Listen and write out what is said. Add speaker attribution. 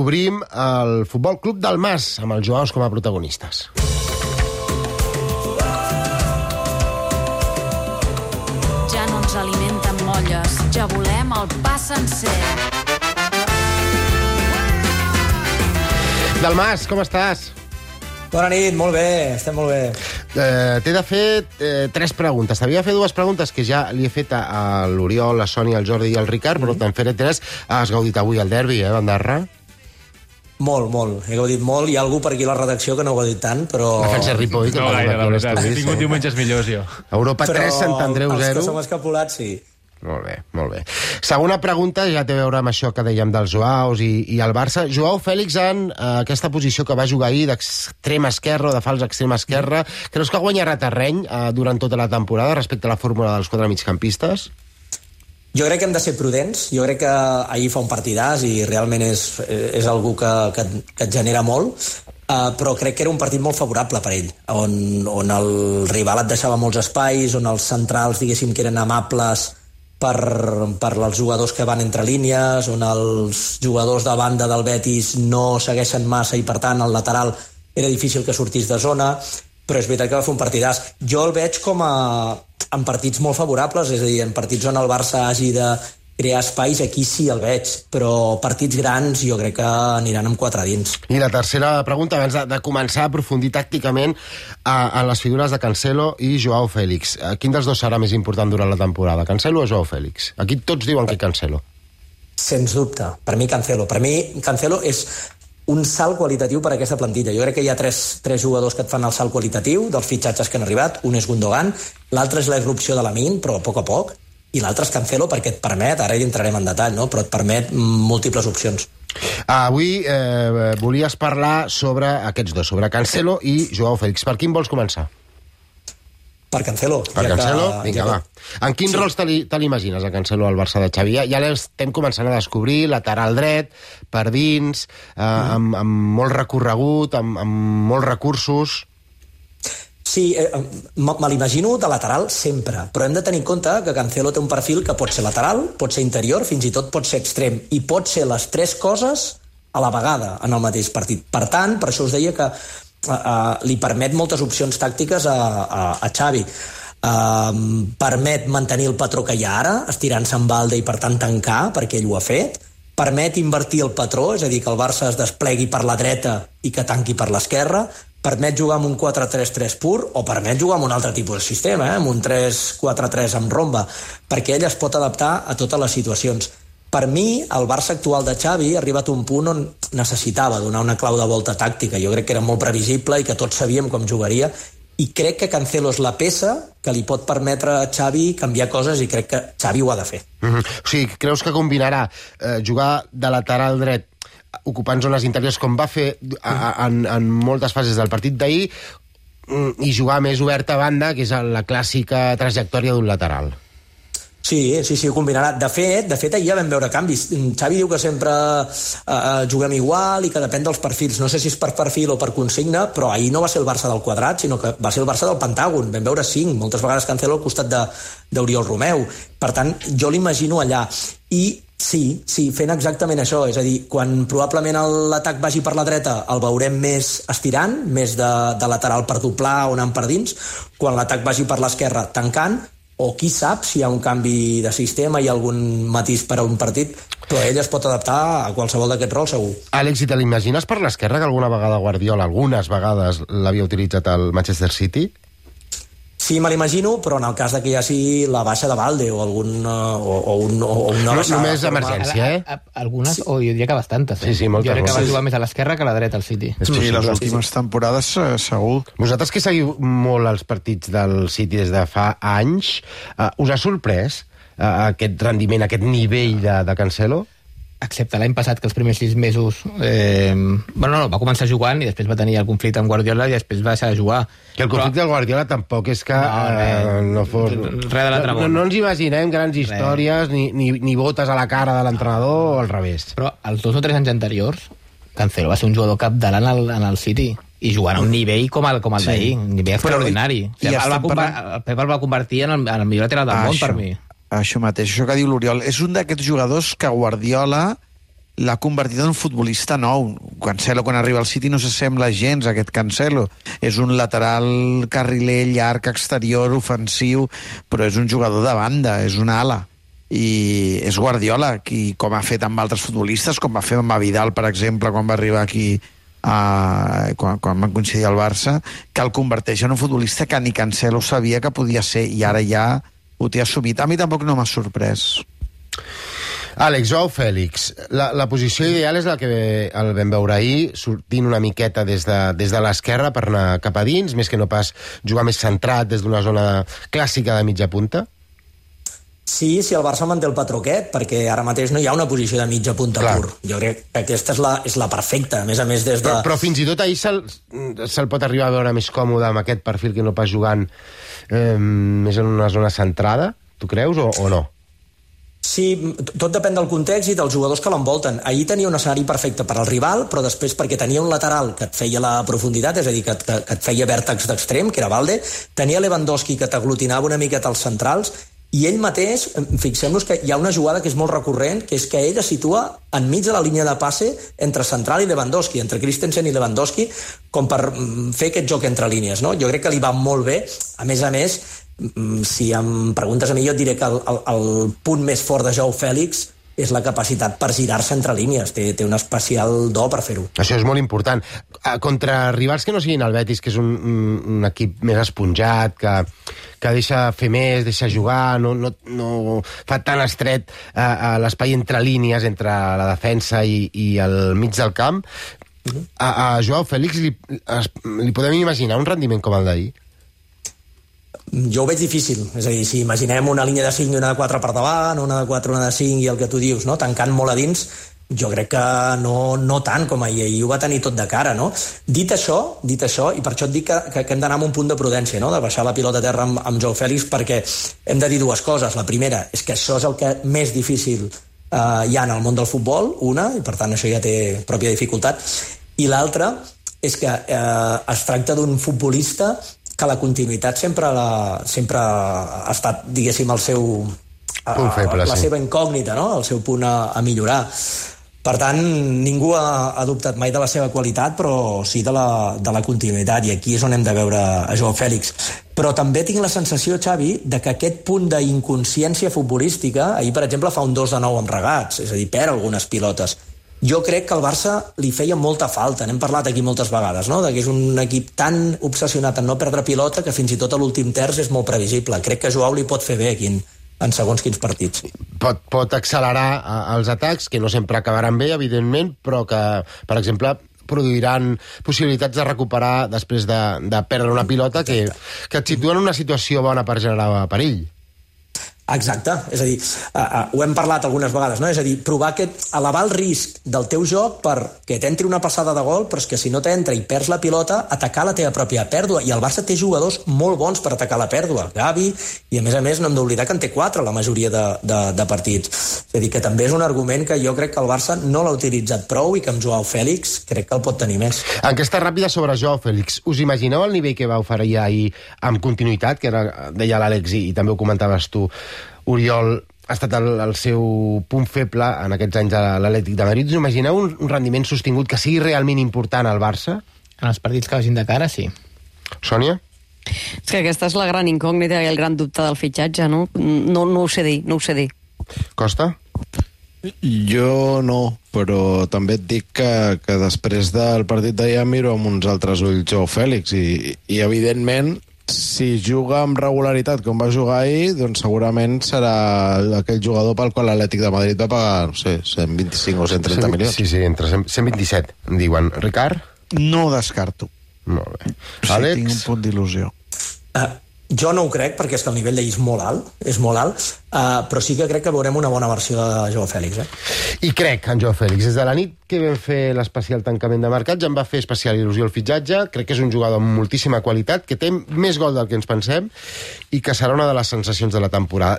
Speaker 1: Obrim el Futbol Club del Mas, amb els Joaos com a protagonistes.
Speaker 2: Ja no ens alimenten molles, ja volem el pa sencer.
Speaker 1: Del Mas, com estàs?
Speaker 3: Bona nit, molt bé, estem molt bé.
Speaker 1: Eh, T'he de fer eh, tres preguntes. T'havia de fer dues preguntes que ja li he fet a, a l'Oriol, la Sònia, el Jordi i el Ricard, però te'n faré tres. Has gaudit avui el derbi, eh, Bandarra?
Speaker 3: Molt, molt. He gaudit molt. Hi ha algú per aquí a la redacció que no ha gaudit tant, però...
Speaker 1: Defensa Ripoll, que
Speaker 4: No gaire, la veritat. He tingut
Speaker 1: sí.
Speaker 4: diumenges millors, jo.
Speaker 1: Europa 3, Sant Andreu
Speaker 3: els
Speaker 1: 0.
Speaker 3: que som escapulats, sí.
Speaker 1: Molt bé, molt bé. Segona pregunta, ja té a veure amb això que dèiem dels Joaos i, i el Barça. Joao Fèlix en eh, aquesta posició que va jugar ahir d'extrem esquerra o de fals extrem esquerra, creus que guanyarà terreny eh, durant tota la temporada respecte a la fórmula dels quatre migcampistes?
Speaker 3: Jo crec que hem de ser prudents. Jo crec que ahir fa un partidàs i realment és, és algú que, que, que et genera molt, uh, però crec que era un partit molt favorable per ell, on, on el rival et deixava molts espais, on els centrals, diguéssim, que eren amables per, per als jugadors que van entre línies, on els jugadors de banda del Betis no segueixen massa i, per tant, el lateral era difícil que sortís de zona, però és veritat que va fer un partidàs. Jo el veig com a, en partits molt favorables, és a dir, en partits on el Barça hagi de crear espais, aquí sí el veig, però partits grans jo crec que aniran amb quatre dins.
Speaker 1: I la tercera pregunta, abans de, de començar a aprofundir tàcticament a, a les figures de Cancelo i Joao Fèlix. Eh, Quin dels dos serà més important durant la temporada, Cancelo o Joao Fèlix? Aquí tots diuen que Cancelo.
Speaker 3: Sens dubte. Per mi Cancelo. Per mi Cancelo és un salt qualitatiu per a aquesta plantilla. Jo crec que hi ha tres, tres jugadors que et fan el salt qualitatiu dels fitxatges que han arribat. Un és Gundogan, l'altre és la irrupció de la Min, però a poc a poc, i l'altre és Cancelo perquè et permet, ara hi entrarem en detall, no? però et permet múltiples opcions.
Speaker 1: Avui eh, volies parlar sobre aquests dos, sobre Cancelo i Joao Fèlix. Per quin vols començar?
Speaker 3: Per Cancelo.
Speaker 1: Per
Speaker 3: ja
Speaker 1: Cancelo?
Speaker 3: que-
Speaker 1: Vinga,
Speaker 3: ja
Speaker 1: va.
Speaker 3: que-
Speaker 1: En quins
Speaker 3: Sí.
Speaker 1: rols te li- te l'imagines, a Cancelo al Barça de Xavi? Ja, ja l'estem començant a descobrir, lateral dret, per dins, eh,
Speaker 3: Mm.
Speaker 1: amb, amb molt recorregut, amb, amb molts recursos...
Speaker 3: Sí, eh, me l'imagino de lateral sempre, però hem de tenir en compte que Cancelo té un perfil que pot ser lateral, pot ser interior, fins i tot pot ser extrem, i pot ser les tres coses a la vegada en el mateix partit. Per tant, per això us deia que uh, li permet moltes opcions tàctiques a, a, a Xavi. Uh, permet mantenir el patró que hi ha ara, estirant-se en balde i per tant tancar, perquè ell ho ha fet, permet invertir el patró, és a dir, que el Barça es desplegui per la dreta i que tanqui per l'esquerra, permet jugar amb un 4-3-3 pur o permet jugar amb un altre tipus de sistema, eh? amb un 3-4-3 amb romba, perquè ell es pot adaptar a totes les situacions. Per mi, el Barça actual de Xavi ha arribat a un punt on necessitava donar una clau de volta tàctica. Jo crec que era molt previsible i que tots sabíem com jugaria i crec que Cancelo és la peça que li pot permetre a Xavi canviar coses i crec que Xavi ho ha de fer.
Speaker 1: Mm -hmm. O sigui, creus que combinarà eh, jugar de lateral dret ocupant zones interiors com va fer a, a, en, en moltes fases del partit d'ahir mm, i jugar més obert a banda, que és la clàssica trajectòria d'un lateral.
Speaker 3: Sí, sí, sí, ho combinarà. De fet, de fet, ahir ja vam veure canvis. Xavi diu que sempre eh, juguem igual i que depèn dels perfils. No sé si és per perfil o per consigna, però ahir no va ser el Barça del quadrat, sinó que va ser el Barça del pentàgon. Vam veure cinc, moltes vegades Cancelo al costat d'Oriol Romeu. Per tant, jo l'imagino allà. I sí, sí, fent exactament això. És a dir, quan probablement l'atac vagi per la dreta el veurem més estirant, més de, de lateral per doblar o anant per dins. Quan l'atac vagi per l'esquerra tancant, o qui sap si hi ha un canvi de sistema i algun matís per a un partit, però ell es pot adaptar a qualsevol d'aquests rols segur.
Speaker 1: Àlex, i te l'imagines per l'esquerra que alguna vegada Guardiola, algunes vegades, l'havia utilitzat al Manchester City?
Speaker 3: Sí, me l'imagino, però en el cas de que hi hagi la baixa de Valde o algun uh, o, o, un, o una
Speaker 1: No, només
Speaker 3: de forma-
Speaker 1: emergència. eh?
Speaker 5: A- a- Algunes, sí. o jo diria que bastantes. Eh?
Speaker 1: Sí, sí, moltes,
Speaker 5: Jo crec que va jugar més a l'esquerra que a la dreta, al City.
Speaker 1: És
Speaker 6: Sí, les últimes temporades eh, segur.
Speaker 1: Vosaltres que seguiu molt els partits del City des de fa anys, uh, us ha sorprès uh, aquest rendiment, aquest nivell de, de Cancelo?
Speaker 5: Excepte l'any passat, que els primers sis mesos... Eh, bueno, no, va començar jugant i després va tenir el conflicte amb Guardiola i després va deixar de jugar.
Speaker 1: Que el conflicte del Guardiola tampoc és que
Speaker 5: No,
Speaker 1: eh, no fos...
Speaker 5: Res de l'altre
Speaker 1: no,
Speaker 5: món.
Speaker 1: no ens imaginem grans històries ni, ni, ni botes a la cara de l'entrenador o al revés.
Speaker 5: Però els dos o tres anys anteriors, Cancelo va ser un jugador capdalant en el, en el City i jugant a un nivell com el, com el
Speaker 6: Sí.
Speaker 5: d'ahir, un nivell
Speaker 6: Però,
Speaker 5: extraordinari.
Speaker 6: i-
Speaker 5: o sigui,
Speaker 6: i
Speaker 5: el, va el Pep el va convertir en el, en el millor lateral del món, per mi.
Speaker 6: Això mateix, això que diu l'Oriol. És un d'aquests jugadors que Guardiola l'ha convertit en un futbolista nou. Cancelo, quan arriba al City, no s'assembla gens a aquest Cancelo. És un lateral carriler llarg, exterior, ofensiu, però és un jugador de banda, és una ala i és Guardiola qui, com ha fet amb altres futbolistes com va fer amb Vidal per exemple quan va arribar aquí a, quan, quan van coincidir al Barça que el converteix en un futbolista que ni Cancelo sabia que podia ser i ara ja ho té assumit. A mi tampoc no m'ha sorprès.
Speaker 1: Àlex, Joao Fèlix, la, la posició ideal és la que el vam veure ahir, sortint una miqueta des de, des de l'esquerra per anar cap a dins, més que no pas jugar més centrat des d'una zona clàssica de mitja punta?
Speaker 3: Sí, si el Barça manté el patró aquest, perquè ara mateix no hi ha una posició de mitja punta
Speaker 1: Clar.
Speaker 3: pur. Jo crec que aquesta és la, és la perfecta. A més a més, des de...
Speaker 1: Però, però fins i tot ahir se'l se pot arribar a veure més còmode amb aquest perfil que no pas jugant eh, més en una zona centrada, tu creus, o, o no?
Speaker 3: Sí, tot depèn del context i dels jugadors que l'envolten. Ahir tenia un escenari perfecte per al rival, però després perquè tenia un lateral que et feia la profunditat, és a dir, que, que, que et feia vèrtex d'extrem, que era Valde, tenia Lewandowski que t'aglutinava una miqueta als centrals, i ell mateix, fixem-nos que hi ha una jugada que és molt recurrent, que és que ell es situa enmig de la línia de passe entre Central i Lewandowski, entre Christensen i Lewandowski, com per mm, fer aquest joc entre línies. No? Jo crec que li va molt bé. A més a més, mm, si em preguntes a mi, jo et diré que el, el, el punt més fort de Jou Fèlix és la capacitat per girar-se entre línies. Té, té un especial do per fer-ho.
Speaker 1: Això és molt important. Eh, Contra rivals que no siguin el Betis, que és un, un, equip més esponjat, que, que deixa fer més, deixa jugar, no, no, no fa tan estret eh, eh, l'espai entre línies, entre la defensa i, i el mig del camp, a, a Joao Fèlix li, es, li podem imaginar un rendiment com el d'ahir?
Speaker 3: Jo ho veig difícil, és a dir, si imaginem una línia de 5 i una de 4 per davant, una de 4, una de 5 i el que tu dius, no? tancant molt a dins, jo crec que no, no tant com ahir, ahir ho va tenir tot de cara, no? Dit això, dit això, i per això et dic que, que, que hem d'anar amb un punt de prudència, no? De baixar la pilota a terra amb, amb Joe Fèlix, perquè hem de dir dues coses. La primera és que això és el que més difícil eh, hi ha en el món del futbol, una, i per tant això ja té pròpia dificultat, i l'altra és que eh, es tracta d'un futbolista que la continuïtat sempre, la, sempre ha estat, diguéssim, el seu...
Speaker 1: Punt feble,
Speaker 3: la
Speaker 1: sí.
Speaker 3: seva incògnita, no? el seu punt a, a millorar. Per tant, ningú ha, ha dubtat mai de la seva qualitat, però sí de la, de la continuïtat, i aquí és on hem de veure a Joao Fèlix. Però també tinc la sensació, Xavi, de que aquest punt d'inconsciència futbolística, ahir, per exemple, fa un 2 de 9 amb regats, és a dir, perd algunes pilotes. Jo crec que al Barça li feia molta falta, n'hem parlat aquí moltes vegades, no? que és un equip tan obsessionat en no perdre pilota que fins i tot a l'últim terç és molt previsible. Crec que Joao li pot fer bé aquí en, segons quins partits.
Speaker 1: Pot, pot accelerar els atacs, que no sempre acabaran bé, evidentment, però que, per exemple, produiran possibilitats de recuperar després de, de perdre una pilota que, que et situen en una situació bona per generar perill.
Speaker 3: Exacte, és a dir, uh, uh, ho hem parlat algunes vegades, no? és a dir, provar que elevar el risc del teu joc perquè t'entri una passada de gol, però és que si no t'entra i perds la pilota, atacar la teva pròpia pèrdua, i el Barça té jugadors molt bons per atacar la pèrdua, Gavi, i a més a més no hem d'oblidar que en té quatre la majoria de, de, de partits. És a dir, que també és un argument que jo crec que el Barça no l'ha utilitzat prou i que amb Joao Fèlix crec que el pot tenir més.
Speaker 1: Enquesta ràpida sobre Joao Fèlix. Us imagineu el nivell que va oferir ahir amb continuïtat, que era, deia l'Àlex i, i també ho comentaves tu, Oriol, ha estat el, el seu punt feble en aquests anys a l'Atlètic de Madrid. Us imagineu un, un rendiment sostingut que sigui realment important al Barça?
Speaker 5: En els partits que vagin de cara, sí.
Speaker 1: Sònia?
Speaker 4: És que aquesta és la gran incògnita i el gran dubte del fitxatge, no? No, no ho sé dir, no ho sé dir.
Speaker 1: Costa?
Speaker 6: Jo no, però també et dic que, que després del partit d'ahir miro amb uns altres ulls Joe Fèlix i, i evidentment si juga amb regularitat com va jugar ahir, doncs segurament serà aquell jugador pel qual l'Atlètic de Madrid va pagar, no sé, 125 o 130 milions.
Speaker 1: Sí, sí, entre 100 127, em diuen. Ricard?
Speaker 6: No ho descarto.
Speaker 1: Molt bé.
Speaker 6: Sí,
Speaker 1: Àlex?
Speaker 6: tinc un punt d'il·lusió.
Speaker 3: Uh, jo no ho crec, perquè és que el nivell d'ell és molt alt, és molt alt, uh, però sí que crec que veurem una bona versió de Joao Fèlix. Eh?
Speaker 1: I crec en Joao Fèlix. Des de la nit que vam fer l'especial tancament de mercat ja em va fer especial il·lusió el fitxatge. Crec que és un jugador amb moltíssima qualitat, que té més gol del que ens pensem i que serà una de les sensacions de la temporada.